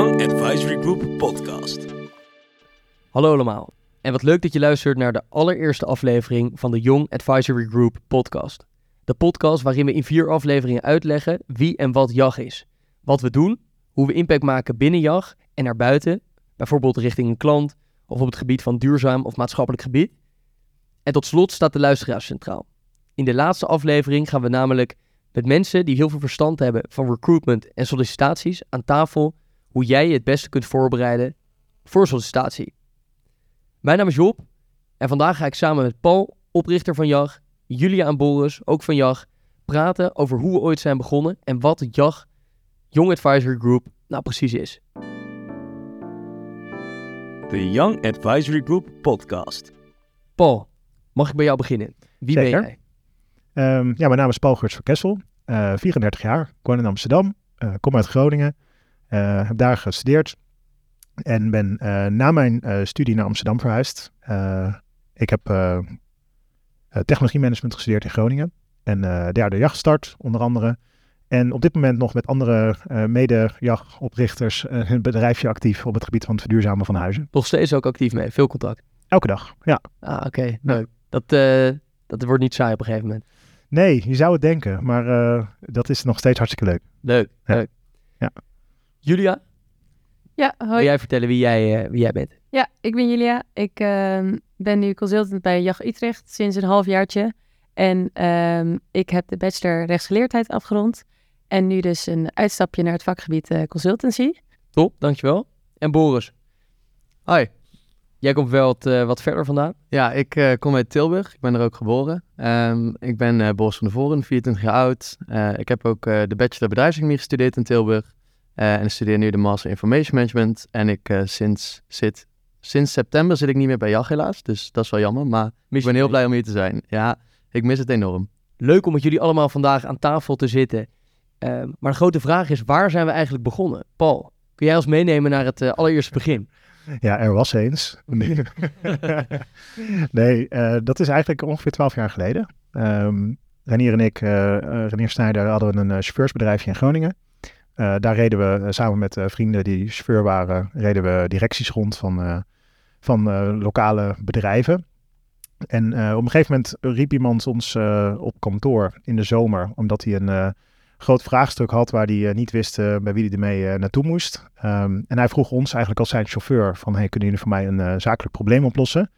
Young Advisory Group podcast. Hallo allemaal. En wat leuk dat je luistert naar de allereerste aflevering van de Young Advisory Group podcast. De podcast waarin we in vier afleveringen uitleggen wie en wat JAG is. Wat we doen, hoe we impact maken binnen JAG en naar buiten, bijvoorbeeld richting een klant of op het gebied van duurzaam of maatschappelijk gebied. En tot slot staat de luisteraar centraal. In de laatste aflevering gaan we namelijk met mensen die heel veel verstand hebben van recruitment en sollicitaties aan tafel hoe jij je het beste kunt voorbereiden voor sollicitatie. Mijn naam is Job en vandaag ga ik samen met Paul, oprichter van JAG, Julia en Boris, ook van JAG, praten over hoe we ooit zijn begonnen en wat JAG, Young Advisory Group, nou precies is. De Young Advisory Group podcast. Paul, mag ik bij jou beginnen? Wie ben Zeker. jij? Ehm, ja, mijn naam is Paul Geurts van Kessel, eh 34 jaar, ik woon in Amsterdam, eh, kom uit Groningen, eh, heb daar gestudeerd en ben eh, na mijn eh, studie naar Amsterdam verhuisd. Eh, ik heb eh eh, technologie management gestudeerd in Groningen en eh daar de jacht gestart, onder andere. En op dit moment nog met andere eh mede-jachtoprichters eh, een bedrijfje actief op het gebied van het verduurzamen van huizen. Nog steeds ook actief mee, veel contact. Elke dag, ja. Ah, oké, leuk. Dat, eh, dat wordt niet saai op een gegeven moment. Nee, je zou het denken, maar eh, dat is nog steeds hartstikke leuk. Leuk, Ja. leuk. Ja. Julia, Ja, wil hoi. jij vertellen wie jij, eh, wie jij bent? Ja, ik ben Julia. Ik ehm, ben nu consultant bij JAG Utrecht sinds een halfjaartje. En ehm, ik heb de bachelor rechtsgeleerdheid afgerond. En nu dus een uitstapje naar het vakgebied eh, consultancy. Top, dankjewel. En Boris, Hoi. jij komt wel wat, eh, wat verder vandaan. Ja, ik eh, kom uit Tilburg. Ik ben er ook geboren. Ehm, ik ben eh Boris van de Voren, 24 jaar oud. Eh, ik heb ook eh, de bachelor bedrijfseconomie gestudeerd in Tilburg. Eh, en ik studeer nu de master information management. En ik eh, sinds, zit, sinds september zit ik niet meer bij JAG helaas. Dus dat is wel jammer. Maar ik ben heel blij om hier te zijn. Ja, ik mis het enorm. Leuk om met jullie allemaal vandaag aan tafel te zitten. Ehm, maar de grote vraag is, waar zijn we eigenlijk begonnen? Paul, kun jij ons meenemen naar het eh, allereerste begin? Ja, er was eens. Nee, nee eh, dat is eigenlijk ongeveer twaalf jaar geleden. Ehm Renier en ik, Renier Snijder, hadden een eh, chauffeursbedrijfje in Groningen. Eh, daar reden we eh, samen met eh, vrienden die chauffeur waren, reden we directies rond van, van lokale bedrijven. En op een gegeven moment riep iemand ons op kantoor in de zomer, omdat hij een groot vraagstuk had waar hij niet wist bij wie hij ermee naartoe moest. Ehm, en hij vroeg ons eigenlijk als zijn chauffeur van, hey, kunnen jullie voor mij een zakelijk probleem oplossen?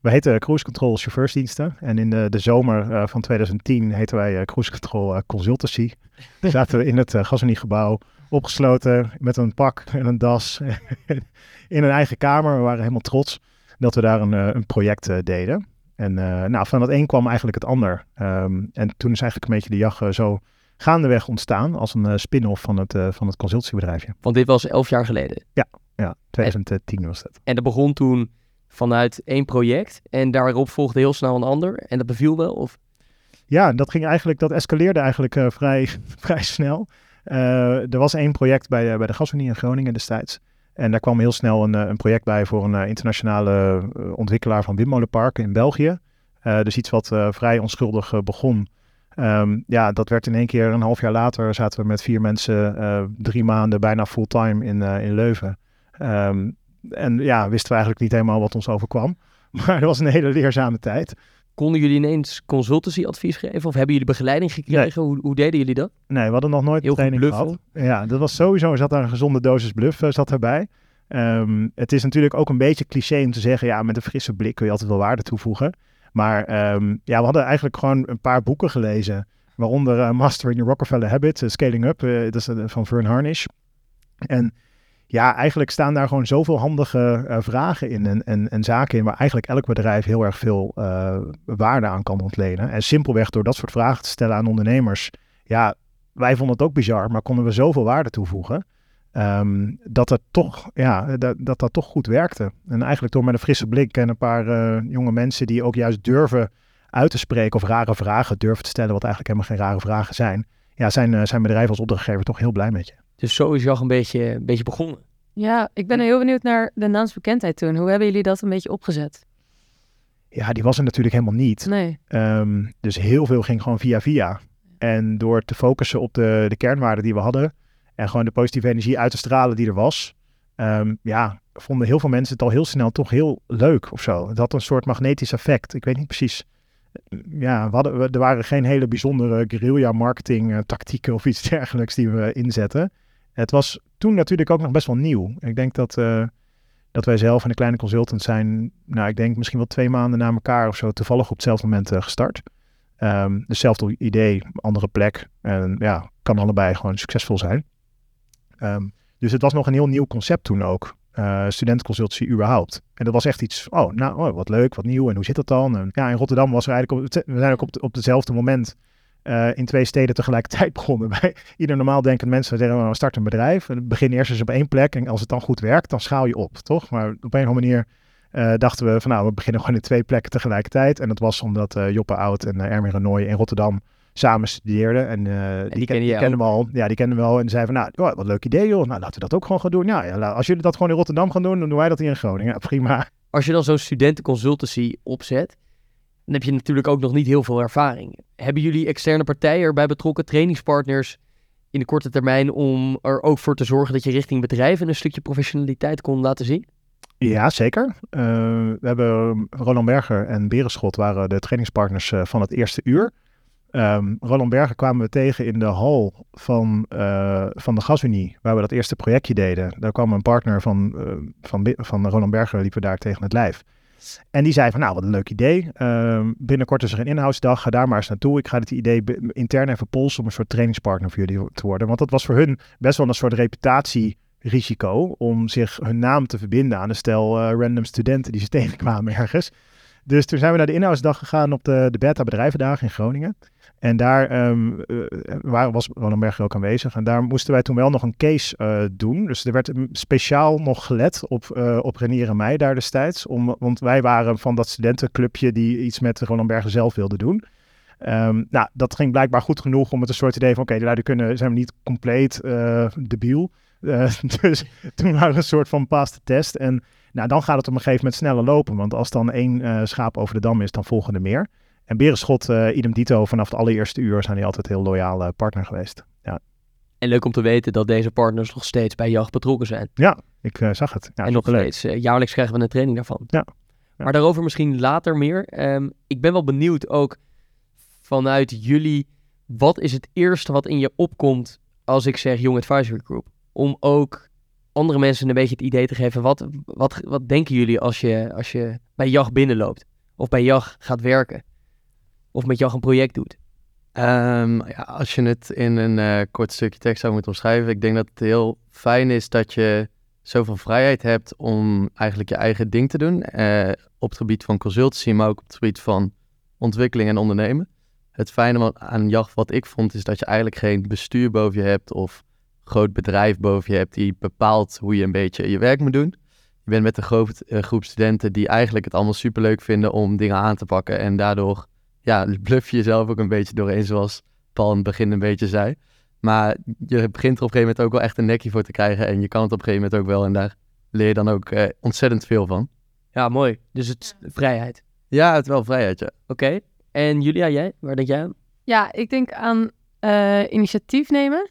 We heten Cruise Control Chauffeursdiensten en in de, de zomer eh, van 2010 heten wij eh, Cruise Control eh, Consultancy. Zaten we in het gastronomiegebouw, opgesloten met een pak en een das in een eigen kamer. We waren helemaal trots dat we daar een, een project deden. En nou, van het een kwam eigenlijk het ander. Ehm, en toen is eigenlijk een beetje de jacht zo gaandeweg ontstaan als een spin-off van het, van het consultiebedrijfje. Want dit was elf jaar geleden. Ja, 2010 was dat. En dat begon toen vanuit één project. En daarop volgde heel snel een ander. En dat beviel wel? Of? Ja, dat ging eigenlijk, dat escaleerde eigenlijk eh, vrij, vrij snel. Eh, er was één project bij, eh, bij de Gasunie in Groningen destijds. En daar kwam heel snel een, een project bij voor een internationale ontwikkelaar van windmolenparken in België. Dus iets wat vrij onschuldig begon. Ehm, ja, dat werd in één keer een half jaar later zaten we met vier mensen drie maanden bijna fulltime in, in Leuven. Ehm, en ja, wisten we eigenlijk niet helemaal wat ons overkwam. Maar dat was een hele leerzame tijd. Konden jullie ineens consultancy-advies geven? Of hebben jullie begeleiding gekregen? Hoe, hoe deden jullie dat? Nee, we hadden nog nooit Heel training bluffen. gehad. Ja, dat was sowieso, er zat daar een gezonde dosis bluff eh, zat erbij. Ehm, het is natuurlijk ook een beetje cliché om te zeggen, ja, met een frisse blik kun je altijd wel waarde toevoegen. Maar ehm, ja, we hadden eigenlijk gewoon een paar boeken gelezen. Waaronder eh, Mastering the Rockefeller Habit, eh, Scaling Up, dat is van Vern Harnish. En ja, eigenlijk staan daar gewoon zoveel handige eh, vragen in en, en, en zaken in waar eigenlijk elk bedrijf heel erg veel eh, waarde aan kan ontlenen. En simpelweg door dat soort vragen te stellen aan ondernemers, ja, wij vonden het ook bizar, maar konden we zoveel waarde toevoegen. ehm, dat, het toch, ja, dat, dat dat toch goed werkte. En eigenlijk door met een frisse blik en een paar eh, jonge mensen die ook juist durven uit te spreken of rare vragen durven te stellen, wat eigenlijk helemaal geen rare vragen zijn. Ja, zijn, zijn bedrijven als opdrachtgever toch heel blij met je. Dus zo is JAG een beetje, een beetje begonnen. Ja, ik ben heel benieuwd naar de naamsbekendheid toen. Hoe hebben jullie dat een beetje opgezet? Ja, die was er natuurlijk helemaal niet. Nee. Ehm, dus heel veel ging gewoon via via. En door te focussen op de, de kernwaarden die we hadden en gewoon de positieve energie uit te stralen die er was, ehm, ja, vonden heel veel mensen het al heel snel toch heel leuk of zo. Het had een soort magnetisch effect. Ik weet niet precies. Ja, we hadden, we- er waren geen hele bijzondere guerrilla marketing eh, tactieken of iets dergelijks die we inzetten. Het was toen natuurlijk ook nog best wel nieuw. Ik denk dat, eh, dat wij zelf en de kleine consultant zijn, nou ik denk misschien wel twee maanden na elkaar of zo, toevallig op hetzelfde moment eh, gestart. Ehm hetzelfde idee, andere plek. En ja, kan allebei gewoon succesvol zijn. Ehm, dus het was nog een heel nieuw concept toen ook. studentenconsultancy überhaupt. En dat was echt iets, oh, nou, oh, wat leuk, wat nieuw. En hoe zit dat dan? En ja, in Rotterdam was er eigenlijk, we zijn ook op, op hetzelfde moment eh, in twee steden tegelijkertijd begonnen. Bij ieder normaal denkend mensen zeggen, we starten een bedrijf. Begin eerst eens op één plek. En als het dan goed werkt, dan schaal je op, toch? Maar op een of andere manier eh, dachten we van, nou, we beginnen gewoon in twee plekken tegelijkertijd. En dat was omdat eh, Joppe Oud en uh, Erwin Renoy in Rotterdam samen studeerden. En, die, die ken- ken je die kennen we al. Ja, die kennen we al. En zeiden van, nou, oh, wat leuk idee joh. Nou, laten we dat ook gewoon gaan doen. Ja, ja, als jullie dat gewoon in Rotterdam gaan doen, dan doen wij dat hier in Groningen. Ja, prima. Als je dan zo'n studentenconsultancy opzet, dan heb je natuurlijk ook nog niet heel veel ervaring. Hebben jullie externe partijen erbij betrokken, trainingspartners in de korte termijn, om er ook voor te zorgen dat je richting bedrijven een stukje professionaliteit kon laten zien? Ja, zeker. Eh, we hebben Roland Berger en Berenschot waren de trainingspartners eh, van het eerste uur. Ehm, Roland Berger kwamen we tegen in de hal van, eh, van de Gasunie, waar we dat eerste projectje deden. Daar kwam een partner van, eh, van, van Roland Berger, liepen daar tegen het lijf. En die zei van, nou, wat een leuk idee. Ehm, binnenkort is er een inhoudsdag, ga daar maar eens naartoe. Ik ga dit idee intern even polsen om een soort trainingspartner voor jullie te worden. Want dat was voor hun best wel een soort reputatierisico om zich hun naam te verbinden aan een stel eh, random studenten die ze tegenkwamen ergens. Dus toen zijn we naar de inhoudsdag gegaan op de, de Beta Bedrijvendagen in Groningen. En daar eh, waar was Roland Berger ook aanwezig. En daar moesten wij toen wel nog een case eh, doen. Dus er werd speciaal nog gelet op, eh op Renier en mij daar destijds. Om, want wij waren van dat studentenclubje die iets met Roland Berger zelf wilde doen. Ehm, nou, dat ging blijkbaar goed genoeg om het een soort idee van... oké, de lui kunnen, zijn we niet compleet debiel. Eh, dus toen waren we een soort van pass de test. En nou, dan gaat het op een gegeven moment sneller lopen. Want als dan één eh, schaap over de dam is, dan volgen er meer. En Berenschot, eh idem dito, vanaf het allereerste uur zijn die altijd heel loyale partner geweest. Ja, En leuk om te weten dat deze partners nog steeds bij JAG betrokken zijn. ik eh, zag het. Ja, en nog steeds, jaarlijks krijgen we een training daarvan. Ja. Ja. Maar daarover misschien later meer. Ehm, ik ben wel benieuwd ook vanuit jullie, wat is het eerste wat in je opkomt als ik zeg Young Advisory Group? Om ook andere mensen een beetje het idee te geven, wat, wat, wat denken jullie als je, als je bij JAG binnenloopt? Of bij JAG gaat werken? Of met JAG een project doet? Ehm, ja, als je het in een eh, kort stukje tekst zou moeten omschrijven, ik denk dat het heel fijn is dat je zoveel vrijheid hebt om eigenlijk je eigen ding te doen. eh, op het gebied van consultancy, maar ook op het gebied van ontwikkeling en ondernemen. Het fijne aan JAG wat ik vond, is dat je eigenlijk geen bestuur boven je hebt of groot bedrijf boven je hebt die bepaalt hoe je een beetje je werk moet doen. Je bent met een groot, eh, groep studenten die eigenlijk het allemaal superleuk vinden om dingen aan te pakken en daardoor ja, bluff je jezelf ook een beetje doorheen, zoals Paul in het begin een beetje zei. Maar je begint er op een gegeven moment ook wel echt een nekje voor te krijgen. En je kan het op een gegeven moment ook wel. En daar leer je dan ook eh, ontzettend veel van. Ja, mooi. Dus het is vrijheid. Ja, het wel vrijheid, ja. Oké. En Julia, jij? Waar denk jij aan? Ja, ik denk aan eh, initiatief nemen.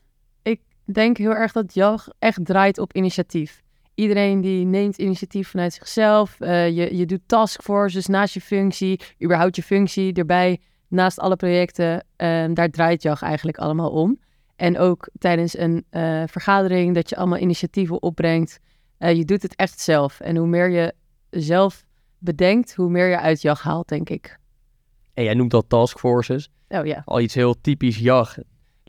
Ik denk heel erg dat JAG echt draait op initiatief. Iedereen die neemt initiatief vanuit zichzelf. Eh, je, je doet taskforces naast je functie, überhaupt je functie erbij, naast alle projecten. Ehm, daar draait JAG eigenlijk allemaal om. En ook tijdens een eh, vergadering dat je allemaal initiatieven opbrengt. Eh, je doet het echt zelf. En hoe meer je zelf bedenkt, hoe meer je uit JAG haalt, denk ik. En jij noemt al taskforces. Oh ja. al iets heel typisch JAG.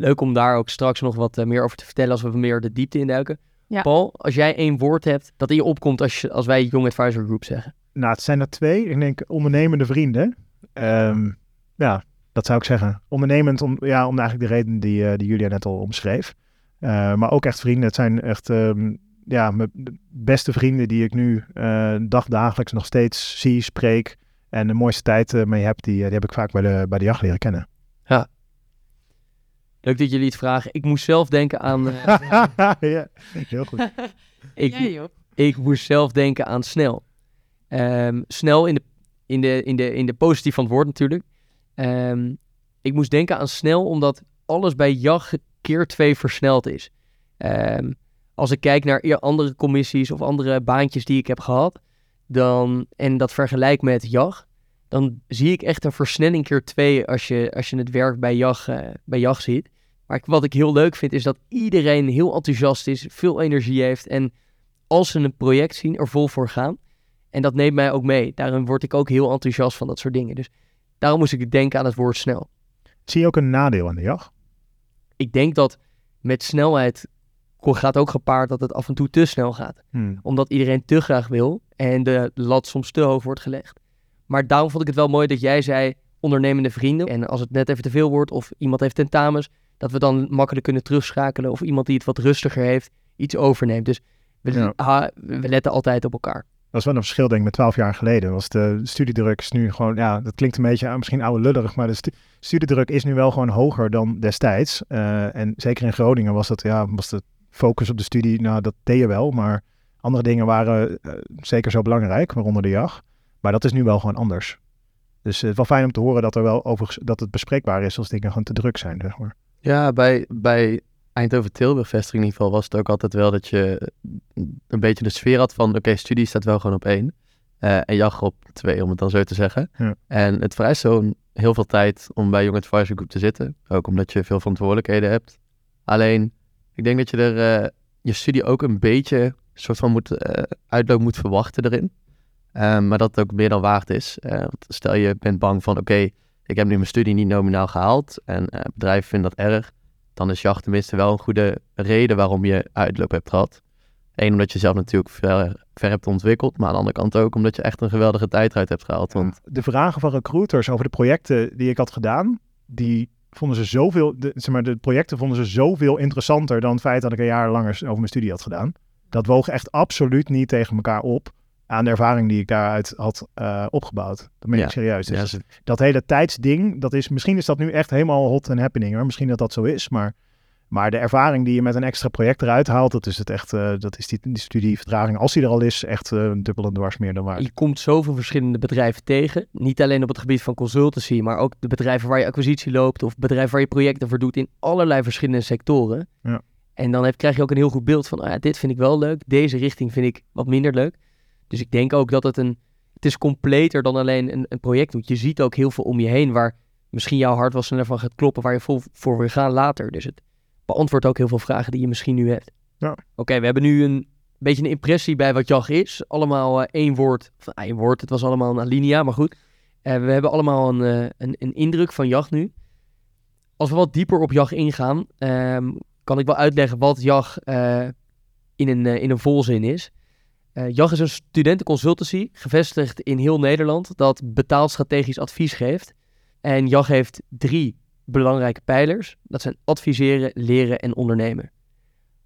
Leuk om daar ook straks nog wat eh, meer over te vertellen als we meer de diepte induiken. Ja. Paul, als jij één woord hebt dat in je opkomt als, je, als wij Young Advisor Group zeggen. Nou, het zijn er twee. Ik denk ondernemende vrienden. Ehm, ja, dat zou ik zeggen. Ondernemend om, ja, om eigenlijk de reden die, eh, die Julia net al omschreef. Eh, maar ook echt vrienden. Het zijn echt ehm, ja, mijn beste vrienden die ik nu eh dagdagelijks nog steeds zie, spreek. En de mooiste tijd mee heb, die, die heb ik vaak bij de, bij de jacht leren kennen. Leuk dat jullie het vragen. Ik moest zelf denken aan... eh, ja, heel goed. ik, moest zelf denken aan snel. Ehm, snel in de, in, de, in, de, in de positief van het woord natuurlijk. Ehm, ik moest denken aan snel omdat alles bij JAG keer twee versneld is. Ehm, als ik kijk naar andere commissies of andere baantjes die ik heb gehad, dan, en dat vergelijk met JAG, dan zie ik echt een versnelling keer twee als je, als je het werk bij JAG, eh, bij JAG ziet. Maar ik- wat ik heel leuk vind, is dat iedereen heel enthousiast is, veel energie heeft en als ze een project zien, er vol voor gaan. En dat neemt mij ook mee. Daarom word ik ook heel enthousiast van dat soort dingen. Dus daarom moest ik denken aan het woord snel. Zie je ook een nadeel aan de jacht? Ik denk dat met snelheid gaat ook gepaard dat het af en toe te snel gaat. Hmm. Omdat iedereen te graag wil en de lat soms te hoog wordt gelegd. Maar daarom vond ik het wel mooi dat jij zei ondernemende vrienden. En als het net even te veel wordt of iemand heeft tentamens, dat we dan makkelijk kunnen terugschakelen. Of iemand die het wat rustiger heeft, iets overneemt. Dus we, Ja. we letten altijd op elkaar. Dat is wel een verschil, denk ik, met 12 jaar geleden. Was de studiedruk is nu gewoon, ja, dat klinkt een beetje ah, misschien oude lullig, maar de stu- studiedruk is nu wel gewoon hoger dan destijds. Eh, en zeker in Groningen was dat, ja, was de focus op de studie, nou, dat deed je wel, maar andere dingen waren eh, zeker zo belangrijk, waaronder de jacht. Maar dat is nu wel gewoon anders. Dus het is wel fijn om te horen dat er wel over, dat het bespreekbaar is als dingen gewoon te druk zijn, zeg maar. Ja, bij, bij Eindhoven Tilburg vestiging in ieder geval was het ook altijd wel dat je een beetje de sfeer had van oké, studie staat wel gewoon op één. eh, en jacht op twee, om het dan zo te zeggen. Ja. En het vereist zo'n heel veel tijd om bij Young Advisory Group te zitten. Ook omdat je veel verantwoordelijkheden hebt. Alleen, ik denk dat je er eh, je studie ook een beetje soort van moet, eh, uitloop moet verwachten erin. Ehm, maar dat het ook meer dan waard is. Eh, want stel je bent bang van oké, ik heb nu mijn studie niet nominaal gehaald en eh, bedrijven vinden dat erg dan is jacht tenminste wel een goede reden waarom je uitloop hebt gehad. Eén, omdat je zelf natuurlijk ver, ver hebt ontwikkeld, maar aan de andere kant ook omdat je echt een geweldige tijd eruit hebt gehaald. Want de vragen van recruiters over de projecten die ik had gedaan, die vonden ze zoveel, de, zeg maar, de projecten vonden ze zoveel interessanter dan het feit dat ik een jaar langer over mijn studie had gedaan. Dat woog echt absoluut niet tegen elkaar op aan de ervaring die ik daaruit had eh, opgebouwd. Dat ben Ja. ik serieus. Dus ja, ze- dat hele tijdsding, dat is, misschien is dat nu echt helemaal hot en happening hoor. Misschien dat dat zo is, maar, maar de ervaring die je met een extra project eruit haalt, dat is het echt, eh, dat is die, die studievertraging, als die er al is, echt eh, een dubbel en dwars meer dan waard. Je komt zoveel verschillende bedrijven tegen. Niet alleen op het gebied van consultancy, maar ook de bedrijven waar je acquisitie loopt of bedrijven waar je projecten voor doet in allerlei verschillende sectoren. Ja. En dan heb, krijg je ook een heel goed beeld van, ah ja, dit vind ik wel leuk, deze richting vind ik wat minder leuk. Dus ik denk ook dat het een, het is completer dan alleen een, een project doet. Je ziet ook heel veel om je heen waar misschien jouw hart wel sneller van gaat kloppen, waar je vol voor wil gaan later. Dus het beantwoordt ook heel veel vragen die je misschien nu hebt. Ja. Oké, we hebben nu een beetje een impressie bij wat JAG is. Allemaal eh, één woord, of één woord, het was allemaal een alinea, maar goed. Eh, we hebben allemaal een, eh, een, een indruk van JAG nu. Als we wat dieper op JAG ingaan, ehm, kan ik wel uitleggen wat JAG in, een, in een volzin is. Eh JAG is een studentenconsultancy, gevestigd in heel Nederland, dat betaald strategisch advies geeft. En JAG heeft drie belangrijke pijlers. Dat zijn adviseren, leren en ondernemen.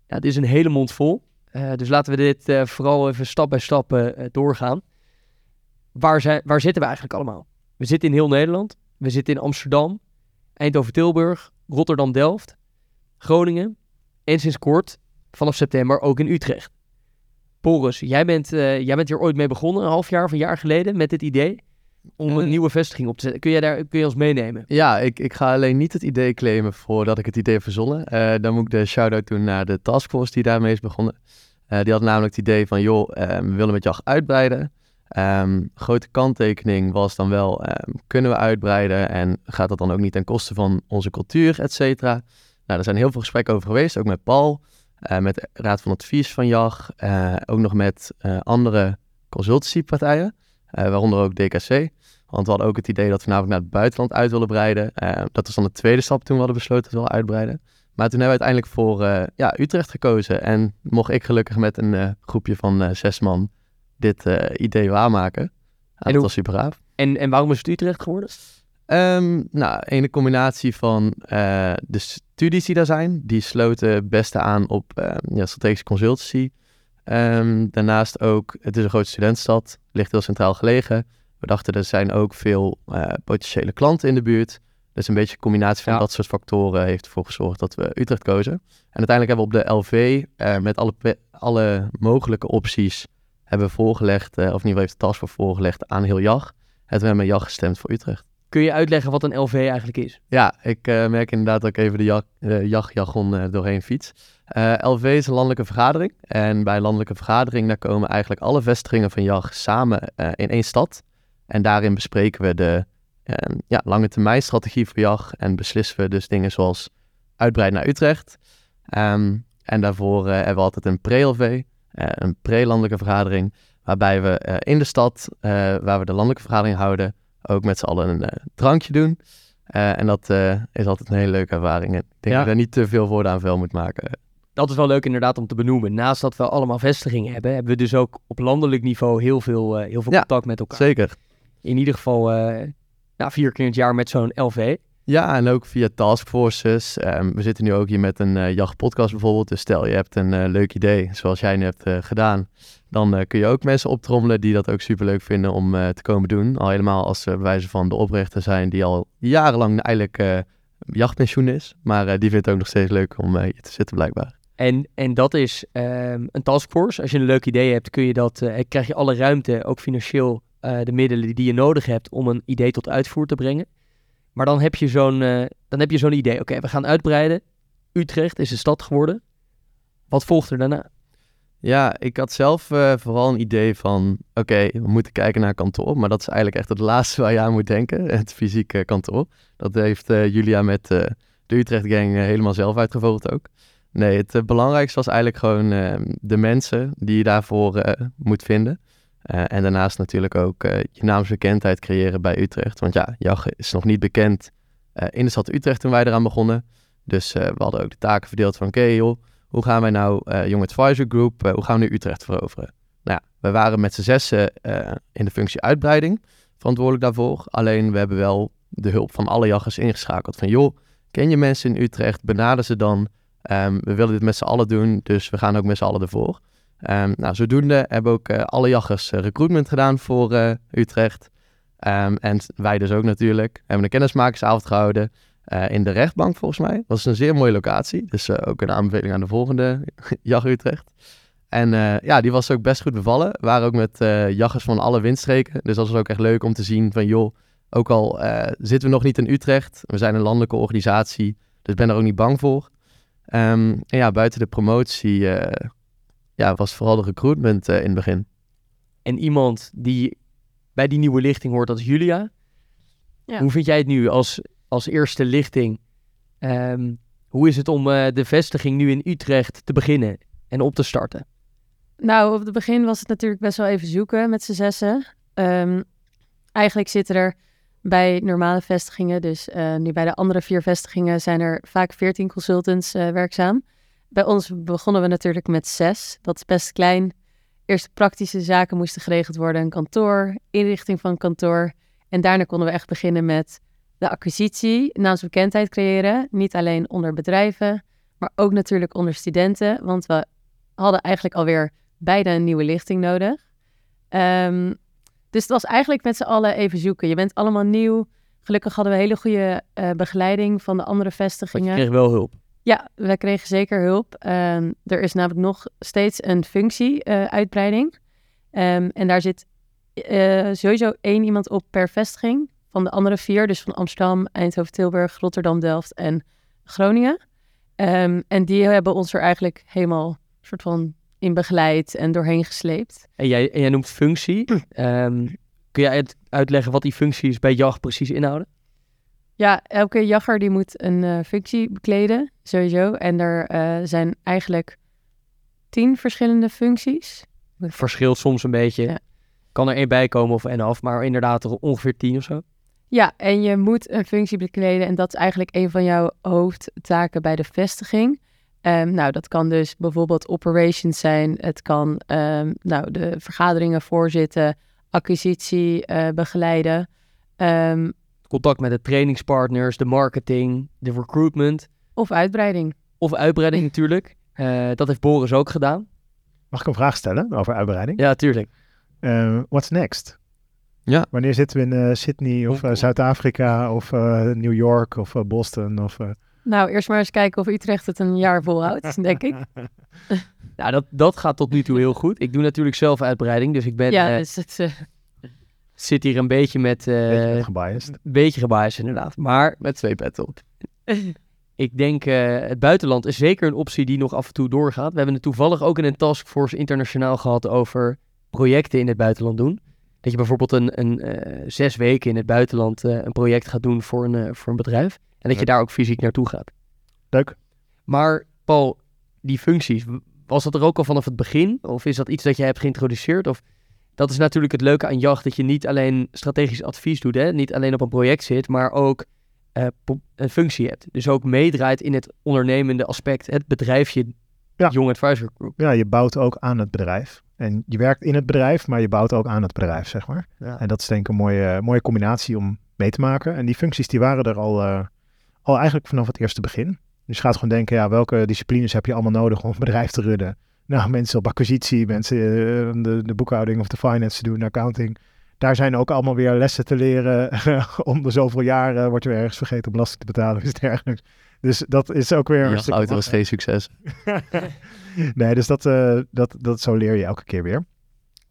Dit is een hele mond vol. Eh, dus laten we dit eh, vooral even stap bij stap doorgaan. Waar, zijn, waar zitten we eigenlijk allemaal? We zitten in heel Nederland. We zitten in Amsterdam, Eindhoven-Tilburg, Rotterdam-Delft, Groningen en sinds kort, vanaf september, ook in Utrecht. Boris, jij bent, eh, jij bent hier ooit mee begonnen, een half jaar of een jaar geleden, met dit idee om een Eh. nieuwe vestiging op te zetten. Kun jij, daar, kun je ons meenemen? ja, ik, ik ga alleen niet het idee claimen voordat ik het idee heb verzonnen. Eh, dan moet ik de shout-out doen naar de taskforce die daarmee is begonnen. Die had namelijk het idee van, joh, eh, we willen met jacht uitbreiden. Ehm, grote kanttekening was dan wel, ehm, kunnen we uitbreiden en gaat dat dan ook niet ten koste van onze cultuur, et cetera. Nou, er zijn heel veel gesprekken over geweest, ook met Paul, met de Raad van Advies van JAG, eh, ook nog met eh, andere consultancypartijen, eh, waaronder ook DKC. Want we hadden ook het idee dat we namelijk naar het buitenland uit willen breiden. Eh, dat was dan de tweede stap toen we hadden besloten dat we willen uitbreiden. Maar toen hebben we uiteindelijk voor eh, ja, Utrecht gekozen. En mocht ik gelukkig met een eh, groepje van eh, zes man dit eh, idee waarmaken. Ja, dat hoe- was super gaaf. En, en waarom is het Utrecht geworden? Ehm, nou, ene combinatie van eh, de studies die daar zijn. Die sloten het beste aan op eh, ja, strategische consultancy. Ehm, daarnaast ook, het is een grote studentenstad, ligt heel centraal gelegen. We dachten, er zijn ook veel eh, potentiële klanten in de buurt. Dus een beetje een combinatie van Ja. dat soort factoren heeft ervoor gezorgd dat we Utrecht kozen. En uiteindelijk hebben we op de LV eh, met alle, alle mogelijke opties hebben voorgelegd, of in ieder geval heeft de taskforce voorgelegd aan heel JAG. En toen hebben we met JAG gestemd voor Utrecht. Kun je uitleggen wat een LV eigenlijk is? Ja, ik eh, merk inderdaad dat ik even de jag, uh, jachtjargon eh, doorheen fiets. Eh, LV is een landelijke vergadering. En bij landelijke vergadering daar komen eigenlijk alle vestigingen van JAG samen in één stad. En daarin bespreken we de ja, lange termijn strategie voor JAG. En beslissen we dus dingen zoals uitbreiden naar Utrecht. Ehm, en daarvoor hebben we altijd een pre-LV, een pre-landelijke vergadering. Waarbij we in de stad, waar we de landelijke vergadering houden, ook met z'n allen een eh, drankje doen. Eh, en dat eh, is altijd een hele leuke ervaring. En ik denk Ja. dat je daar niet te veel woorden aan vuil moet maken. Dat is wel leuk inderdaad om te benoemen. Naast dat we allemaal vestigingen hebben, hebben we dus ook op landelijk niveau heel veel, heel veel Ja, contact met elkaar. Zeker. In ieder geval nou, vier keer in het jaar met zo'n LV. Ja, en ook via taskforces. Ehm, we zitten nu ook hier met een eh jachtpodcast bijvoorbeeld. Dus stel je hebt een leuk idee, zoals jij nu hebt gedaan. Dan eh, kun je ook mensen optrommelen die dat ook superleuk vinden om eh, te komen doen. Al helemaal als we bij wijze van de oprichter zijn die al jarenlang eigenlijk eh jachtpensioen is. Maar eh, die vindt het ook nog steeds leuk om eh, hier te zitten blijkbaar. En, en dat is ehm, een taskforce. Als je een leuk idee hebt, kun je dat, eh, krijg je alle ruimte, ook financieel, eh, de middelen die je nodig hebt om een idee tot uitvoer te brengen. Maar dan heb je zo'n eh, heb je zo'n idee. Oké, we gaan uitbreiden. Utrecht is een stad geworden. Wat volgt er daarna? Ja, ik had zelf eh, vooral een idee van, oké, we moeten kijken naar kantoor. Maar dat is eigenlijk echt het laatste waar je aan moet denken, het fysieke kantoor. Dat heeft eh, Julia met eh, de Utrecht Gang helemaal zelf uitgevogeld ook. Nee, het belangrijkste was eigenlijk gewoon eh, de mensen die je daarvoor moet vinden. En daarnaast natuurlijk ook je naamsbekendheid creëren bij Utrecht. Want ja, JAG is nog niet bekend in de stad Utrecht toen wij eraan begonnen. Dus we hadden ook de taken verdeeld van, oké joh, hoe gaan wij nou, eh Young Advisor Group, eh, hoe gaan we nu Utrecht veroveren? Nou ja, we waren met z'n zessen eh, in de functie uitbreiding verantwoordelijk daarvoor. Alleen we hebben wel de hulp van alle jaggers ingeschakeld. Van joh, ken je mensen in Utrecht? Benader ze dan. Ehm, we willen dit met z'n allen doen, dus we gaan ook met z'n allen ervoor. Ehm, nou, zodoende hebben ook alle jaggers recruitment gedaan voor Utrecht. Ehm, en wij dus ook natuurlijk. We hebben een kennismakersavond gehouden eh, in de rechtbank volgens mij. Dat is een zeer mooie locatie. Dus eh, ook een aanbeveling aan de volgende Jag Utrecht. En eh, ja, die was ook best goed bevallen. We waren ook met eh, jaggers van alle windstreken. Dus dat was ook echt leuk om te zien van joh, ook al eh, zitten we nog niet in Utrecht. We zijn een landelijke organisatie, dus ik ben er ook niet bang voor. Ehm, en ja, buiten de promotie eh, ja, was vooral de recruitment eh, in het begin. En iemand die bij die nieuwe lichting hoort, dat is Julia. Ja. Hoe vind jij het nu als, als eerste lichting? Ehm, hoe is het om eh, de vestiging nu in Utrecht te beginnen en op te starten? Nou, op het begin was het natuurlijk best wel even zoeken met z'n zessen. Ehm, eigenlijk zitten er bij normale vestigingen, dus eh, nu bij de andere vier vestigingen, zijn er vaak 14 consultants eh, werkzaam. Bij ons begonnen we natuurlijk met zes. Dat is best klein. Eerst praktische zaken moesten geregeld worden. Een kantoor, inrichting van kantoor. En daarna konden we echt beginnen met de acquisitie, naamsbekendheid creëren. Niet alleen onder bedrijven, maar ook natuurlijk onder studenten. Want we hadden eigenlijk alweer beide een nieuwe lichting nodig. Ehm, dus het was eigenlijk met z'n allen even zoeken. Je bent allemaal nieuw. Gelukkig hadden we hele goede eh, begeleiding van de andere Want je vestigingen. kreeg wel hulp. Ja, we kregen zeker hulp. Ehm, er is namelijk nog steeds een functie-uitbreiding. Ehm, en daar zit eh, sowieso één iemand op per vestiging. Van de andere vier, dus van Amsterdam, Eindhoven, Tilburg, Rotterdam, Delft en Groningen. Ehm, en die hebben ons er eigenlijk helemaal soort van in begeleid en doorheen gesleept. En jij, en jij noemt functie. Ehm, kun jij uit- uitleggen wat die functies bij JAG precies inhouden? Ja, elke jagger die moet een eh, functie bekleden, sowieso. En er eh, zijn eigenlijk tien verschillende functies. Verschilt soms een beetje. Ja. Kan er één bij komen of en af, maar inderdaad er ongeveer tien of zo. Ja, en je moet een functie bekleden en dat is eigenlijk een van jouw hoofdtaken bij de vestiging. Ehm, nou, dat kan dus bijvoorbeeld operations zijn. Het kan ehm, nou, de vergaderingen voorzitten, acquisitie eh, begeleiden. Ehm, Contact met de trainingspartners, de marketing, de recruitment of uitbreiding. of uitbreiding natuurlijk. Eh, dat heeft Boris ook gedaan. Mag ik een vraag stellen over uitbreiding? Ja, tuurlijk. Eh, what's next? Ja. Wanneer zitten we in eh, Sydney of eh. Zuid-Afrika of eh, New York of eh, Boston? Of, eh, Nou, eerst maar eens kijken of Utrecht het een jaar volhoudt, denk ik. Nou, dat, dat gaat tot nu toe heel goed. Ik doe natuurlijk zelf uitbreiding, dus ik ben... ja, dus het, zit hier een beetje met... eh, Beetje gebiased. beetje gebiased inderdaad. Maar Met twee petten op. ik denk, eh, het buitenland is zeker een optie die nog af en toe doorgaat. We hebben het toevallig ook in een taskforce internationaal gehad over projecten in het buitenland doen. Dat je bijvoorbeeld een, een eh, zes weken in het buitenland eh, een project gaat doen voor een, eh, voor een bedrijf. En dat je daar ook fysiek naartoe gaat. Leuk. Maar Paul, die functies, was dat er ook al vanaf het begin? Of is dat iets dat jij hebt geïntroduceerd? Of dat is natuurlijk het leuke aan jacht, dat je niet alleen strategisch advies doet, hè? niet alleen op een project zit, maar ook een functie hebt. Dus ook meedraait in het ondernemende aspect, het bedrijfje Ja. Young Advisor Group. Ja, je bouwt ook aan het bedrijf. En je werkt in het bedrijf, maar je bouwt ook aan het bedrijf, zeg maar. Ja. En dat is denk ik een mooie, mooie combinatie om mee te maken. En die functies die waren er al, eh, al eigenlijk vanaf het eerste begin. Dus je gaat gewoon denken, ja, welke disciplines heb je allemaal nodig om een bedrijf te runnen? Nou, mensen op acquisitie, mensen eh, de, de boekhouding of de finance te doen, accounting. Daar zijn ook allemaal weer lessen te leren. om de zoveel jaar wordt er weer ergens vergeten belasting te betalen of iets dergelijks. Dus dat is ook weer een Ja, auto was geen succes. nee, dus dat, eh, dat, dat zo leer je elke keer weer.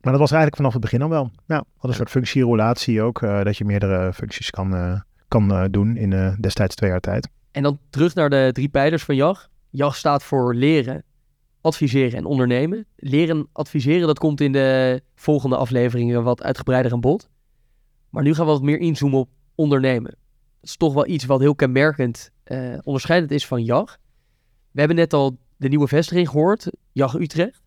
Maar dat was eigenlijk vanaf het begin al wel. Ja, had een soort functierelatie ook, eh, dat je meerdere functies kan, eh, kan eh, doen in eh, destijds twee jaar tijd. En dan terug naar de drie pijlers van JAG. JAG staat voor leren, adviseren en ondernemen. Leren en adviseren, dat komt in de volgende afleveringen wat uitgebreider aan bod. Maar nu gaan we wat meer inzoomen op ondernemen. Dat is toch wel iets wat heel kenmerkend eh, onderscheidend is van JAG. We hebben net al de nieuwe vestiging gehoord, JAG Utrecht.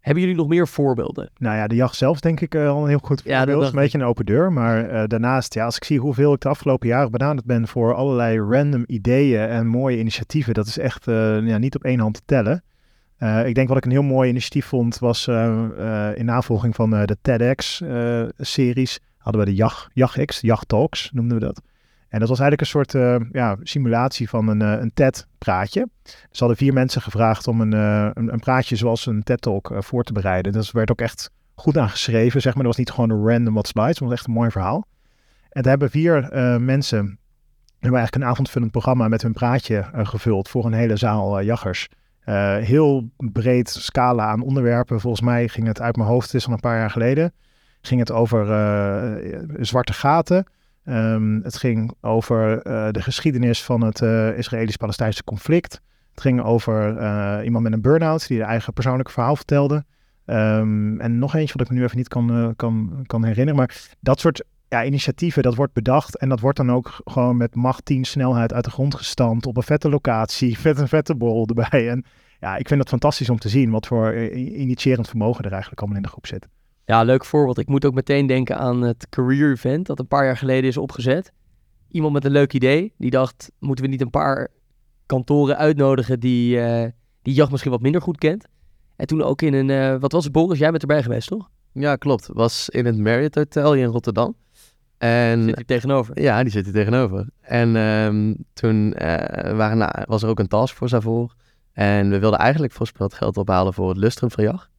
Hebben jullie nog meer voorbeelden? Nou ja, de jacht zelf denk ik eh, al een heel goed Ja, dat voorbeeld. dacht een beetje een open deur. Maar eh, daarnaast, ja, als ik zie hoeveel ik de afgelopen jaren benaderd ben voor allerlei random ideeën en mooie initiatieven, dat is echt ja, niet op één hand te tellen. Eh, ik denk wat ik een heel mooi initiatief vond, was eh, eh, in navolging van de TEDx-series, hadden we de JAG, JAGX, JAG Talks noemden we dat. En dat was eigenlijk een soort ja, simulatie van een, een TED-praatje. Ze hadden vier mensen gevraagd om een, een, praatje zoals een TED-talk voor te bereiden. Dus er werd ook echt goed aan geschreven, zeg maar. Dat was niet gewoon een random wat slides, maar was echt een mooi verhaal. En daar hebben vier mensen, hebben eigenlijk een avondvullend programma met hun praatje gevuld voor een hele zaal eh, Eh, heel breed scala aan onderwerpen. Volgens mij ging het uit mijn hoofd, het is al een paar jaar geleden, ging het over eh, zwarte gaten. Ehm, het ging over eh, de geschiedenis van het Israëlisch-Palestijnse conflict. Het ging over iemand met een burn-out die de eigen persoonlijke verhaal vertelde. Ehm, en nog eentje wat ik me nu even niet kan, kan, kan herinneren. Maar dat soort ja, initiatieven, dat wordt bedacht. En dat wordt dan ook gewoon met macht 10 snelheid uit de grond gestampt. Op een vette locatie, met een vette borrel erbij. En ja, ik vind het fantastisch om te zien wat voor eh, initiërend vermogen er eigenlijk allemaal in de groep zit. Ja, leuk voorbeeld. Ik moet ook meteen denken aan het Career Event dat een paar jaar geleden is opgezet. Iemand met een leuk idee, die dacht, moeten we niet een paar kantoren uitnodigen die, eh die jacht misschien wat minder goed kent. En toen ook in een, eh, wat was het Boris, jij bent erbij geweest toch? Ja, klopt. Was in het Marriott Hotel hier in Rotterdam. En Zit hier tegenover. Ja, die zit hier tegenover. En ehm, toen eh, waren, nou, was er ook een taskforce daarvoor. En we wilden eigenlijk voorspeld geld ophalen voor het Lustrum van jacht.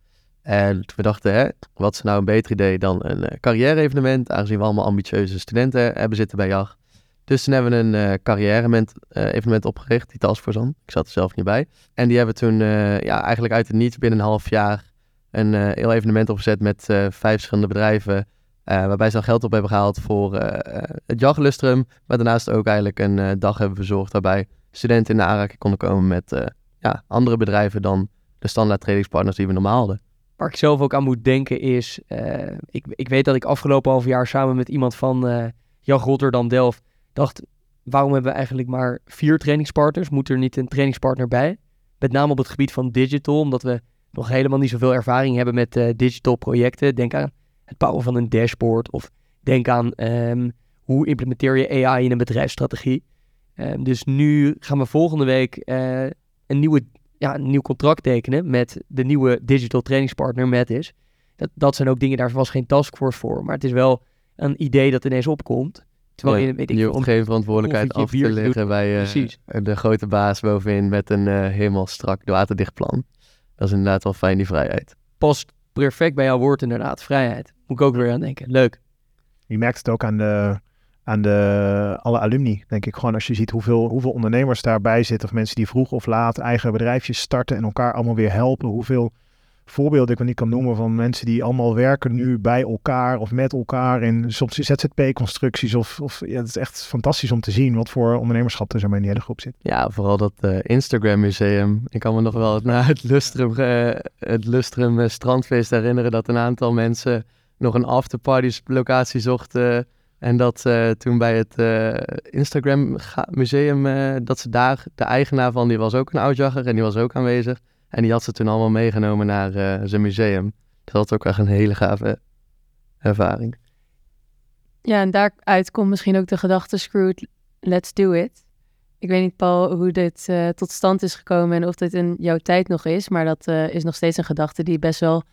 En toen we dachten, hè, wat is nou een beter idee dan een eh, carrière-evenement, aangezien we allemaal ambitieuze studenten hebben zitten bij jacht. Dus toen hebben we een eh carrière-evenement opgericht, die taskforce dan. Ik zat er zelf niet bij. En die hebben toen ja, eigenlijk uit het niets binnen een half jaar een heel evenement opgezet met vijf verschillende bedrijven. Eh, waarbij ze dan geld op hebben gehaald voor eh, eh, het jachtlustrum. Maar daarnaast ook eigenlijk een dag hebben verzorgd waarbij studenten in de aanraking konden komen met ja, andere bedrijven dan de standaard trainingspartners die we normaal hadden. Waar ik zelf ook aan moet denken is, ik, ik weet dat ik afgelopen half jaar samen met iemand van eh Jacht Rotterdam Delft dacht, waarom hebben we eigenlijk maar vier trainingspartners? Moet er niet een trainingspartner bij? Met name op het gebied van digital, omdat we nog helemaal niet zoveel ervaring hebben met digital projecten. Denk aan het bouwen van een dashboard of denk aan ehm, hoe implementeer je AI in een bedrijfsstrategie. Ehm, dus nu gaan we volgende week eh, een, nieuwe, ja, een nieuw contract tekenen met de nieuwe digital trainingspartner Metis. Dat, dat zijn ook dingen, daar was geen taskforce voor, maar het is wel een idee dat ineens opkomt. Terwijl Ja, je, weet ik je geen verantwoordelijkheid af te leggen bij Precies. de grote baas bovenin met een eh, helemaal strak waterdicht plan. Dat is inderdaad wel fijn, die vrijheid. past perfect bij jouw woord inderdaad, vrijheid. Moet ik ook weer aan denken. Leuk. Je merkt het ook aan de, aan de alle alumni, denk ik. Gewoon als je ziet hoeveel, hoeveel ondernemers daarbij zitten. Of mensen die vroeg of laat eigen bedrijfjes starten en elkaar allemaal weer helpen. Hoeveel voorbeelden ik niet kan noemen van mensen die allemaal werken nu bij elkaar of met elkaar in soms ZZP-constructies. Of, of ja, het is echt fantastisch om te zien wat voor ondernemerschap er zo in die hele groep zit. Ja, vooral dat eh, Instagram museum. Ik kan me nog wel naar het Lustrum, eh, het Lustrum eh, strandfeest herinneren dat een aantal mensen nog een afterparty locatie zochten. En dat toen bij het Instagram museum, dat ze daar, de eigenaar van, die was ook een oudjagger en die was ook aanwezig. En die had ze toen allemaal meegenomen naar zijn museum. Dat was ook echt een hele gave ervaring. Ja, en daaruit komt misschien ook de gedachte Screwed, let's do it. Ik weet niet, Paul, hoe dit tot stand is gekomen en of dit in jouw tijd nog is. Maar dat is nog steeds een gedachte die best wel...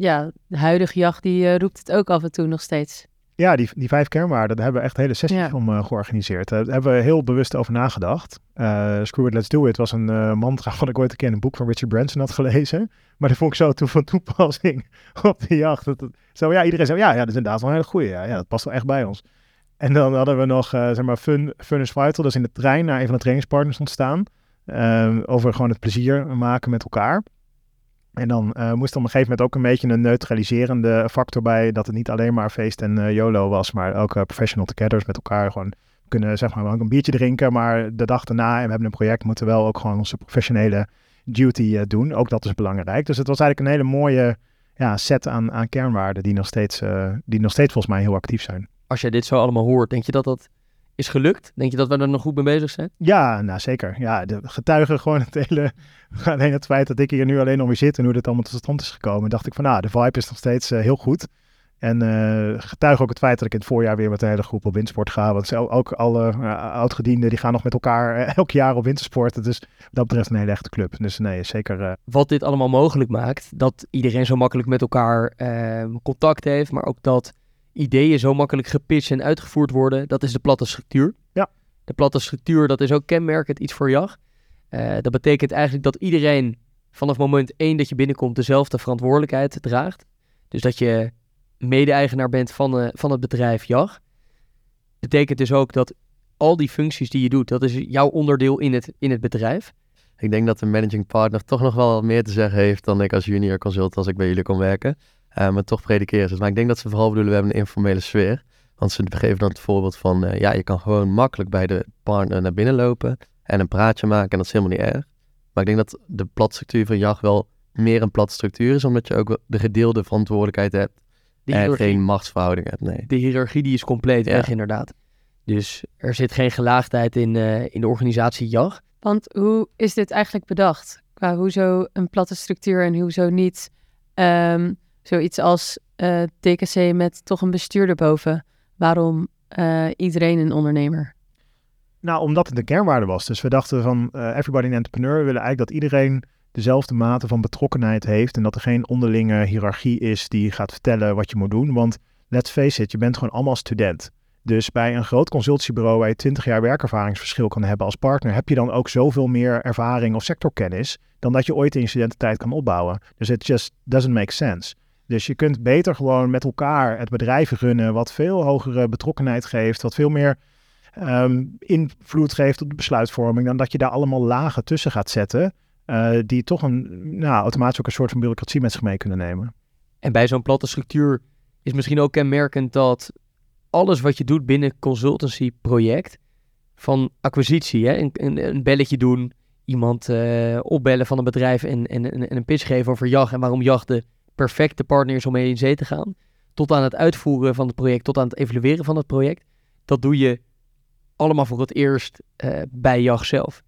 Ja, de huidige jacht, die roept het ook af en toe nog steeds. Ja, die, die vijf kernwaarden, daar hebben we echt hele sessies ja. om uh, georganiseerd. Daar hebben we heel bewust over nagedacht. Uh, Screw It, Let's Do It was een mantra wat ik ooit een keer in een boek van Richard Branson had gelezen. Maar dat vond ik zo toen van toepassing op de jacht. Dat, dat, zo, ja, iedereen zei, ja, ja, dat is inderdaad wel een hele goeie. Ja, ja, dat past wel echt bij ons. En dan hadden we nog, zeg maar, Fun, Fun is Vital. Dat is in de trein naar een van de trainingspartners ontstaan. over gewoon het plezier maken met elkaar. En dan uh, moest er op een gegeven moment ook een beetje een neutraliserende factor bij. Dat het niet alleen maar feest en uh, YOLO was, maar ook uh, professional togethers met elkaar gewoon kunnen zeg maar ook een biertje drinken. Maar de dag daarna, en we hebben een project, moeten we wel ook gewoon onze professionele duty doen. Ook dat is belangrijk. Dus het was eigenlijk een hele mooie ja, set aan, aan kernwaarden die nog, steeds, die nog steeds volgens mij heel actief zijn. Als jij dit zo allemaal hoort, denk je dat dat is gelukt? Denk je dat we er nog goed mee bezig zijn? Ja, nou zeker. Ja, de getuigen gewoon het hele... Alleen het feit dat ik hier nu alleen om weer zit en hoe dit allemaal tot stand is gekomen, dacht ik van nou, de vibe is nog steeds uh, heel goed. En uh, getuig ook het feit dat ik in het voorjaar weer met de hele groep op windsport ga. Want ook alle uh, oudgedienden die gaan nog met elkaar elk jaar op wintersport. Dus dat betreft een hele echte club. Dus nee, zeker. Wat dit allemaal mogelijk maakt, dat iedereen zo makkelijk met elkaar contact heeft. Maar ook dat ideeën zo makkelijk gepitcht en uitgevoerd worden, dat is de platte structuur. Ja. De platte structuur, dat is ook kenmerkend iets voor JAG. Uh, dat betekent eigenlijk dat iedereen vanaf moment één dat je binnenkomt dezelfde verantwoordelijkheid draagt. Dus dat je mede-eigenaar bent van, uh, van het bedrijf JAG. Betekent dus ook dat al die functies die je doet, dat is jouw onderdeel in het, in het bedrijf. Ik denk dat de managing partner toch nog wel meer te zeggen heeft dan ik als junior consultant als ik bij jullie kon werken. Uh, maar toch predikeren ze Maar ik denk dat ze vooral bedoelen, we hebben een informele sfeer. Want ze geven dan het voorbeeld van, uh, ja, je kan gewoon makkelijk bij de partner naar binnen lopen en een praatje maken en dat is helemaal niet erg. Maar ik denk dat de platstructuur van JAG wel meer een plat structuur is, omdat je ook de gedeelde verantwoordelijkheid hebt en geen machtsverhouding hebt. Nee. De hiërarchie die is compleet ja. weg inderdaad. Dus er zit geen gelaagdheid in, uh, in de organisatie JAG. Want hoe is dit eigenlijk bedacht? Qua hoezo een platte structuur en hoezo niet... Um, Zoiets als uh, eh, TKC met toch een bestuurder boven. Waarom uh, iedereen een ondernemer? Nou, omdat het een kernwaarde was. Dus we dachten van uh, everybody an entrepreneur. We willen eigenlijk dat iedereen dezelfde mate van betrokkenheid heeft. En dat er geen onderlinge hiërarchie is die gaat vertellen wat je moet doen. Want let's face it, je bent gewoon allemaal student. Dus bij een groot consultiebureau waar je 20 jaar werkervaringsverschil kan hebben als partner, heb je dan ook zoveel meer ervaring of sectorkennis dan dat je ooit in je studententijd kan opbouwen. Dus it just doesn't make sense. Dus je kunt beter gewoon met elkaar het bedrijf runnen, wat veel hogere betrokkenheid geeft, wat veel meer um, invloed geeft op de besluitvorming, dan dat je daar allemaal lagen tussen gaat zetten, uh, die toch een, nou, automatisch ook een soort van bureaucratie met zich mee kunnen nemen. En bij zo'n platte structuur is misschien ook kenmerkend dat alles wat je doet binnen consultancy project, van acquisitie, hè, een, een, belletje doen, iemand uh, opbellen van een bedrijf en, en, en, een pitch geven over jacht en waarom jacht de perfecte partners om mee in zee te gaan. Tot aan het uitvoeren van het project, tot aan het evalueren van het project. Dat doe je allemaal voor het eerst uh, bij JAG zelf.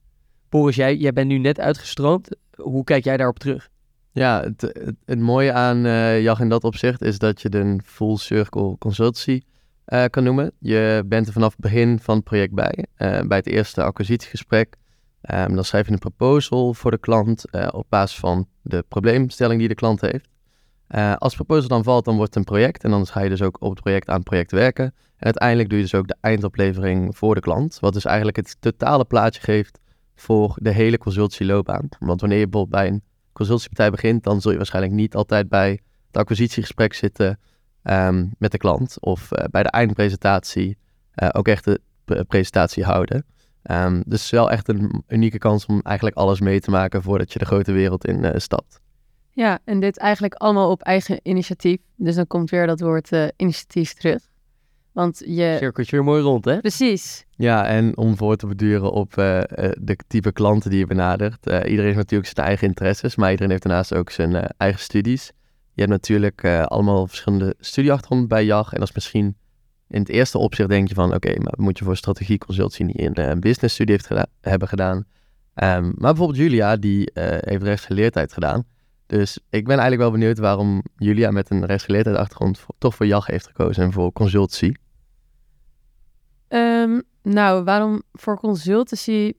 Boris, jij, jij bent nu net uitgestroomd. Hoe kijk jij daarop terug? Ja, het, het, mooie aan uh, JAG in dat opzicht is dat je een full circle consultancy uh, kan noemen. Je bent er vanaf het begin van het project bij. bij het eerste acquisitiegesprek Um, dan schrijf je een proposal voor de klant op basis van de probleemstelling die de klant heeft. Uh, als proposal dan valt, dan wordt het een project. En dan ga je dus ook op het project aan het project werken. En uiteindelijk doe je dus ook de eindoplevering voor de klant. Wat dus eigenlijk het totale plaatje geeft voor de hele consultieloopbaan. Want wanneer je bijvoorbeeld bij een consultiepartij begint, dan zul je waarschijnlijk niet altijd bij het acquisitiegesprek zitten um, met de klant. Of uh, bij de eindpresentatie uh, ook echt de presentatie houden. Um, dus het is wel echt een unieke kans om eigenlijk alles mee te maken voordat je de grote wereld in stapt. Ja, en dit eigenlijk allemaal op eigen initiatief. Dus dan komt weer dat woord eh, initiatief terug. Want je... Cirkeltje weer mooi rond, hè? Precies. Ja, en om voor te beduren op eh, eh, de type klanten die je benadert. Iedereen heeft natuurlijk zijn eigen interesses, maar iedereen heeft daarnaast ook zijn eigen studies. Je hebt natuurlijk allemaal verschillende studieachtergronden bij JAG. En dat is misschien in het eerste opzicht denk je van, oké, maar moet je voor strategie consultie niet een business studie heeft geda- hebben gedaan. Ehm, maar bijvoorbeeld Julia, die heeft rechtsgeleerdheid gedaan. Dus ik ben eigenlijk wel benieuwd waarom Julia met een rechtsgeleerdheid achtergrond toch voor JAG heeft gekozen en voor consultancy. Ehm, nou, waarom voor consultancy?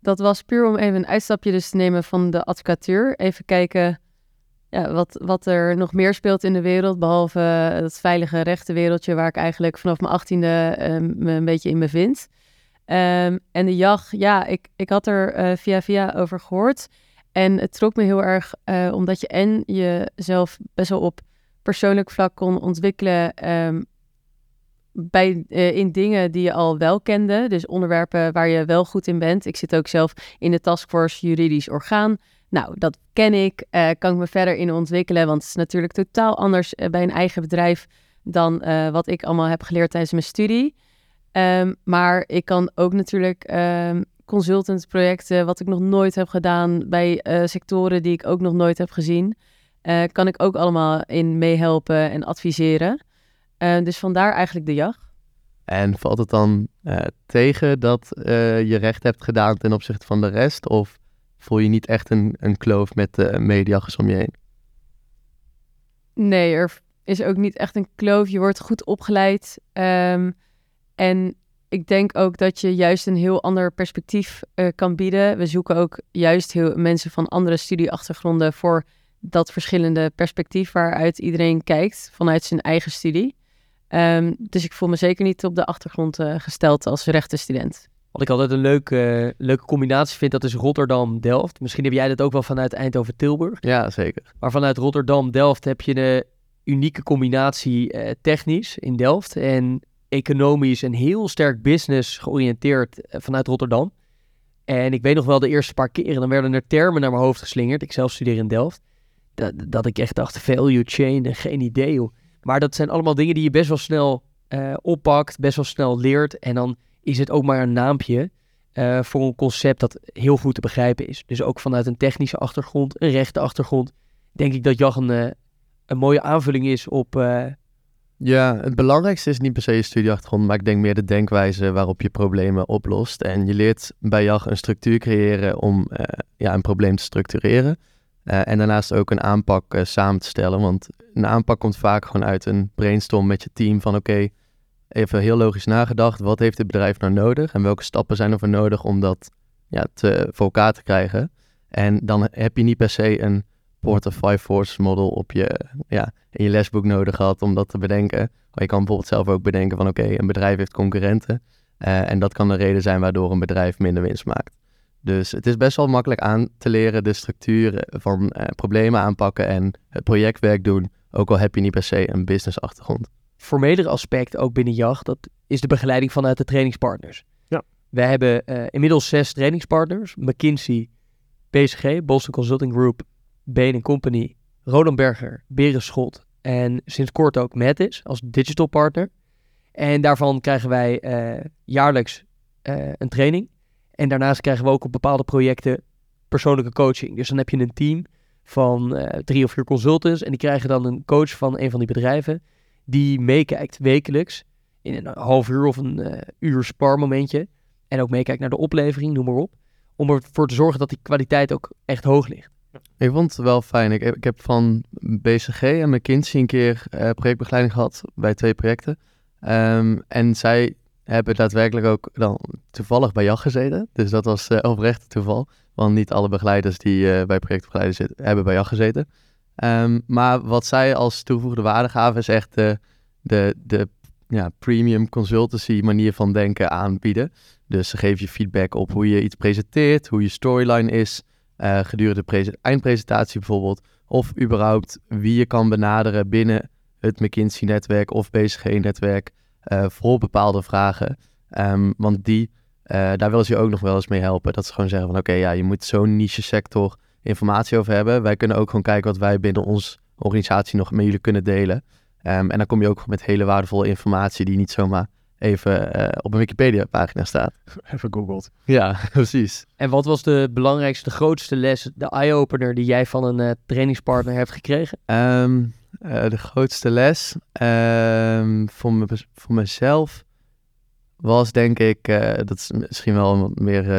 Dat was puur om even een uitstapje dus te nemen van de advocatuur. Even kijken ja, wat, wat er nog meer speelt in de wereld, behalve het veilige rechtenwereldje waar ik eigenlijk vanaf mijn achttiende ehm, me een beetje in bevind. Ehm, en de JAG, ja, ik, ik had er eh, via via over gehoord. En het trok me heel erg eh, omdat je en jezelf best wel op persoonlijk vlak kon ontwikkelen ehm, bij, eh, in dingen die je al wel kende. Dus onderwerpen waar je wel goed in bent. Ik zit ook zelf in de taskforce juridisch orgaan. Nou, dat ken ik. eh, kan ik me verder in ontwikkelen. Want het is natuurlijk totaal anders bij een eigen bedrijf dan wat ik allemaal heb geleerd tijdens mijn studie. Ehm, maar ik kan ook natuurlijk ehm consultantprojecten, wat ik nog nooit heb gedaan bij eh, sectoren die ik ook nog nooit heb gezien, eh, kan ik ook allemaal in meehelpen en adviseren. Eh, dus vandaar eigenlijk de jacht. En valt het dan tegen dat je recht hebt gedaan ten opzichte van de rest? Of voel je niet echt een, een kloof met de mediagers om je heen? Nee, er is ook niet echt een kloof. Je wordt goed opgeleid. Ehm, en ik denk ook dat je juist een heel ander perspectief eh, kan bieden. We zoeken ook juist heel mensen van andere studieachtergronden voor dat verschillende perspectief waaruit iedereen kijkt vanuit zijn eigen studie. Ehm, dus ik voel me zeker niet op de achtergrond eh, gesteld als rechtenstudent. Wat ik altijd een leuke, leuke combinatie vind, dat is Rotterdam-Delft. Misschien heb jij dat ook wel vanuit Eindhoven-Tilburg. Ja, zeker. Maar vanuit Rotterdam-Delft heb je een unieke combinatie eh, technisch in Delft en economisch en heel sterk business georiënteerd eh, vanuit Rotterdam. En ik weet nog wel de eerste paar keren, dan werden er termen naar mijn hoofd geslingerd. Ik zelf studeer in Delft. Dat, dat ik echt dacht, value chain, en geen idee joh. Maar dat zijn allemaal dingen die je best wel snel eh, oppakt, best wel snel leert. En dan is het ook maar een naampje eh, voor een concept dat heel goed te begrijpen is. Dus ook vanuit een technische achtergrond, een rechte achtergrond, denk ik dat JAG een, eh, een mooie aanvulling is op... Ja, het belangrijkste is niet per se je studieachtergrond, maar ik denk meer de denkwijze waarop je problemen oplost. En je leert bij JAG een structuur creëren om eh, ja, een probleem te structureren. Eh, en daarnaast ook een aanpak eh, samen te stellen. Want een aanpak komt vaak gewoon uit een brainstorm met je team van oké, even heel logisch nagedacht. Wat heeft dit bedrijf nou nodig? En welke stappen zijn er voor nodig om dat ja, te, voor elkaar te krijgen? En dan heb je niet per se een Port of Five Forces model op je, ja, in je lesboek nodig gehad om dat te bedenken. Maar je kan bijvoorbeeld zelf ook bedenken van oké, een bedrijf heeft concurrenten. eh, en dat kan de reden zijn waardoor een bedrijf minder winst maakt. Dus het is best wel makkelijk aan te leren de structuren van eh, problemen aanpakken en het projectwerk doen. Ook al heb je niet per se een business achtergrond. formelere aspect ook binnen JAG, dat is de begeleiding vanuit de trainingspartners. Ja. Wij hebben eh, inmiddels zes trainingspartners. McKinsey, BCG, Boston Consulting Group, Bain Company, Roland Berger, Berenschot en sinds kort ook Metis als digital partner. En daarvan krijgen wij eh, jaarlijks eh, een training. En daarnaast krijgen we ook op bepaalde projecten persoonlijke coaching. Dus dan heb je een team van eh, drie of vier consultants en die krijgen dan een coach van een van die bedrijven die meekijkt wekelijks in een half uur of een uur sparmomentje. En ook meekijkt naar de oplevering, noem maar op. Om ervoor te zorgen dat die kwaliteit ook echt hoog ligt. Ik vond het wel fijn. Ik heb, ik heb van BCG en McKinsey een keer eh, projectbegeleiding gehad bij twee projecten. Ehm, en zij hebben daadwerkelijk ook dan toevallig bij JAG gezeten. Dus dat was eh oprecht toeval. Want niet alle begeleiders die eh, bij projectbegeleiders zitten, hebben bij JAG gezeten. Ehm, maar wat zij als toegevoegde waarde gaven is echt de, de, de ja, premium consultancy manier van denken aanbieden. Dus ze geven je feedback op hoe je iets presenteert, hoe je storyline is, eh, gedurende de prese- eindpresentatie bijvoorbeeld. Of überhaupt wie je kan benaderen binnen het McKinsey-netwerk of BCG-netwerk eh, voor bepaalde vragen. Ehm, want die, eh, daar willen ze je ook nog wel eens mee helpen. Dat ze gewoon zeggen van oké, ja, je moet zo'n niche sector informatie over hebben. Wij kunnen ook gewoon kijken wat wij binnen onze organisatie nog met jullie kunnen delen. Ehm, en dan kom je ook met hele waardevolle informatie die niet zomaar even eh, op een Wikipedia-pagina staat. Even googled. Ja, precies. En wat was de belangrijkste, de grootste les, de eye-opener die jij van een eh, trainingspartner hebt gekregen? Ehm, eh, de grootste les ehm, voor, me, voor mezelf was denk ik, eh, dat is misschien wel wat meer eh,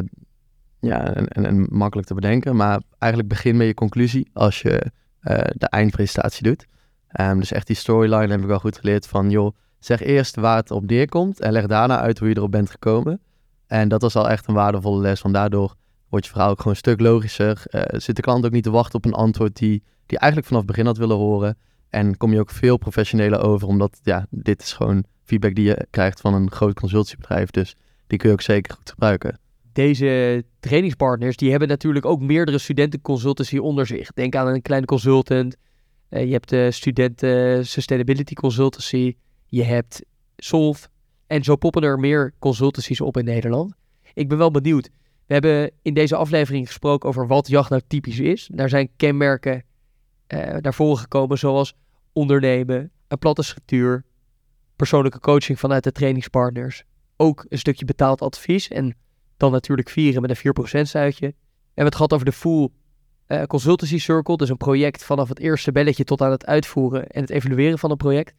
ja, en, en, en makkelijk te bedenken, maar eigenlijk begin met je conclusie als je eh, de eindpresentatie doet. Ehm, dus echt die storyline heb ik wel goed geleerd van, joh, zeg eerst waar het op neerkomt en leg daarna uit hoe je erop bent gekomen. En dat was al echt een waardevolle les, want daardoor wordt je verhaal ook gewoon een stuk logischer. Eh, zit de klant ook niet te wachten op een antwoord die, die eigenlijk vanaf het begin had willen horen. En kom je ook veel professioneler over, omdat ja, dit is gewoon feedback die je krijgt van een groot consultiebedrijf. Dus die kun je ook zeker goed gebruiken. Deze trainingspartners, die hebben natuurlijk ook meerdere studentenconsultancy onder zich. Denk aan een kleine consultant. Eh, je hebt de studenten sustainability consultancy. Je hebt Solve. En zo poppen er meer consultancies op in Nederland. Ik ben wel benieuwd. We hebben in deze aflevering gesproken over wat jacht nou typisch is. Daar zijn kenmerken eh, naar voren gekomen zoals ondernemen, een platte structuur, persoonlijke coaching vanuit de trainingspartners. Ook een stukje betaald advies en dan natuurlijk vieren met een 4% stuitje. We hebben het gehad over de Full eh, Consultancy Circle, dus een project vanaf het eerste belletje tot aan het uitvoeren en het evalueren van een project.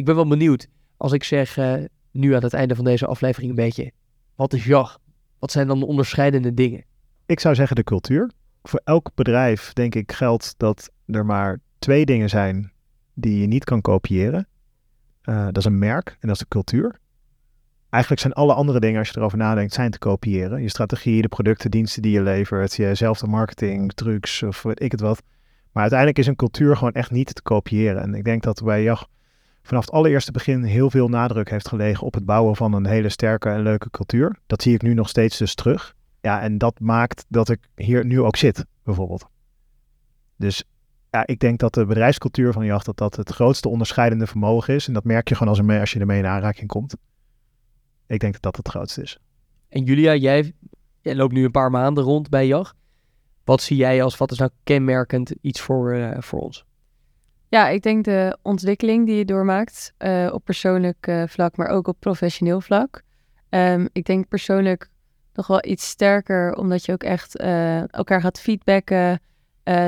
Ik ben wel benieuwd als ik zeg eh, nu aan het einde van deze aflevering een beetje, wat is JAG? Wat zijn dan de onderscheidende dingen? Ik zou zeggen de cultuur. Voor elk bedrijf denk ik geldt dat er maar twee dingen zijn die je niet kan kopiëren. Uh, dat is een merk en dat is de cultuur. Eigenlijk zijn alle andere dingen, als je erover nadenkt, zijn te kopiëren. Je strategie, de producten, diensten die je levert, jezelfde marketing, trucs of weet ik het wat. Maar uiteindelijk is een cultuur gewoon echt niet te kopiëren. En ik denk dat bij JAG vanaf het allereerste begin heel veel nadruk heeft gelegen op het bouwen van een hele sterke en leuke cultuur. Dat zie ik nu nog steeds dus terug. Ja, en dat maakt dat ik hier nu ook zit, bijvoorbeeld. Dus ja, ik denk dat de bedrijfscultuur van jacht dat dat het grootste onderscheidende vermogen is. En dat merk je gewoon als, er, als je ermee in aanraking komt. Ik denk dat dat het grootste is. En Julia, jij, loopt nu een paar maanden rond bij JAG. Wat zie jij als, wat is nou kenmerkend iets voor, uh, voor ons? Ja, ik denk de ontwikkeling die je doormaakt uh, op persoonlijk uh, vlak, maar ook op professioneel vlak. Um, ik denk persoonlijk nog wel iets sterker, omdat je ook echt elkaar gaat feedbacken.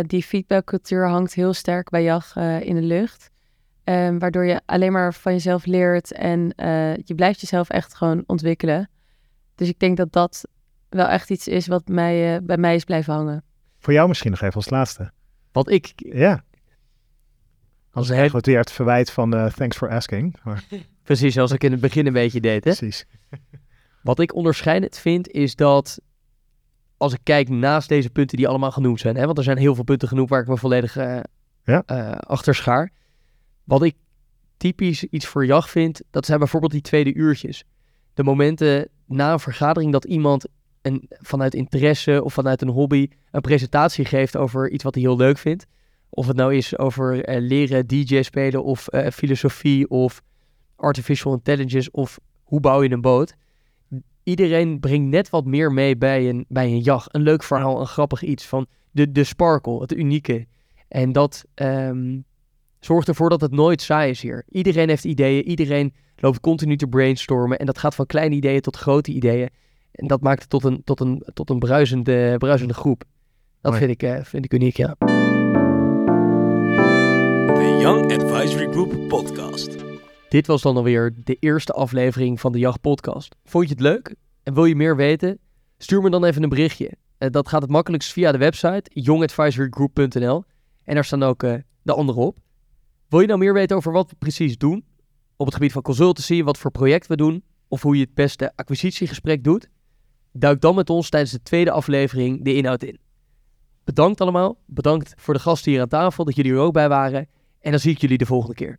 die feedbackcultuur hangt heel sterk bij JAG in de lucht. Um, waardoor je alleen maar van jezelf leert en uh, je blijft jezelf echt gewoon ontwikkelen. Dus ik denk dat dat wel echt iets is wat mij, uh, bij mij is blijven hangen. Voor jou misschien nog even als laatste. Wat ik... Ja. Als weer het verwijt van uh, thanks for asking. Maar... Precies, zoals ik in het begin een beetje deed. Hè? Precies. wat ik onderscheidend vind is dat als ik kijk naast deze punten die allemaal genoemd zijn. Hè, want er zijn heel veel punten genoemd waar ik me volledig ja? achter schaar. Wat ik typisch iets voor jacht vind, dat zijn bijvoorbeeld die tweede uurtjes. De momenten na een vergadering dat iemand een, vanuit interesse of vanuit een hobby een presentatie geeft over iets wat hij heel leuk vindt. Of het nou is over uh, leren DJ spelen of uh, filosofie of artificial intelligence of hoe bouw je een boot. Iedereen brengt net wat meer mee bij een, bij een jacht. Een leuk verhaal, een grappig iets van de, de sparkle, het unieke. En dat, um, Zorg ervoor dat het nooit saai is hier. Iedereen heeft ideeën, iedereen loopt continu te brainstormen. En dat gaat van kleine ideeën tot grote ideeën. En dat maakt het tot een, tot een, tot een bruisende, bruisende groep. Dat vind ik, uh, vind ik uniek, ja. The Young Advisory Group Podcast. Dit was dan alweer de eerste aflevering van de Jacht Podcast. Vond je het leuk en wil je meer weten? Stuur me dan even een berichtje. Uh, dat gaat het makkelijkst via de website youngadvisorygroup.nl. En daar staan ook uh, de andere op. Wil je nou meer weten over wat we precies doen? Op het gebied van consultancy, wat voor project we doen, of hoe je het beste acquisitiegesprek doet? Duik dan met ons tijdens de tweede aflevering de inhoud in. Bedankt allemaal. Bedankt voor de gasten hier aan tafel, dat jullie er ook bij waren. En dan zie ik jullie de volgende keer.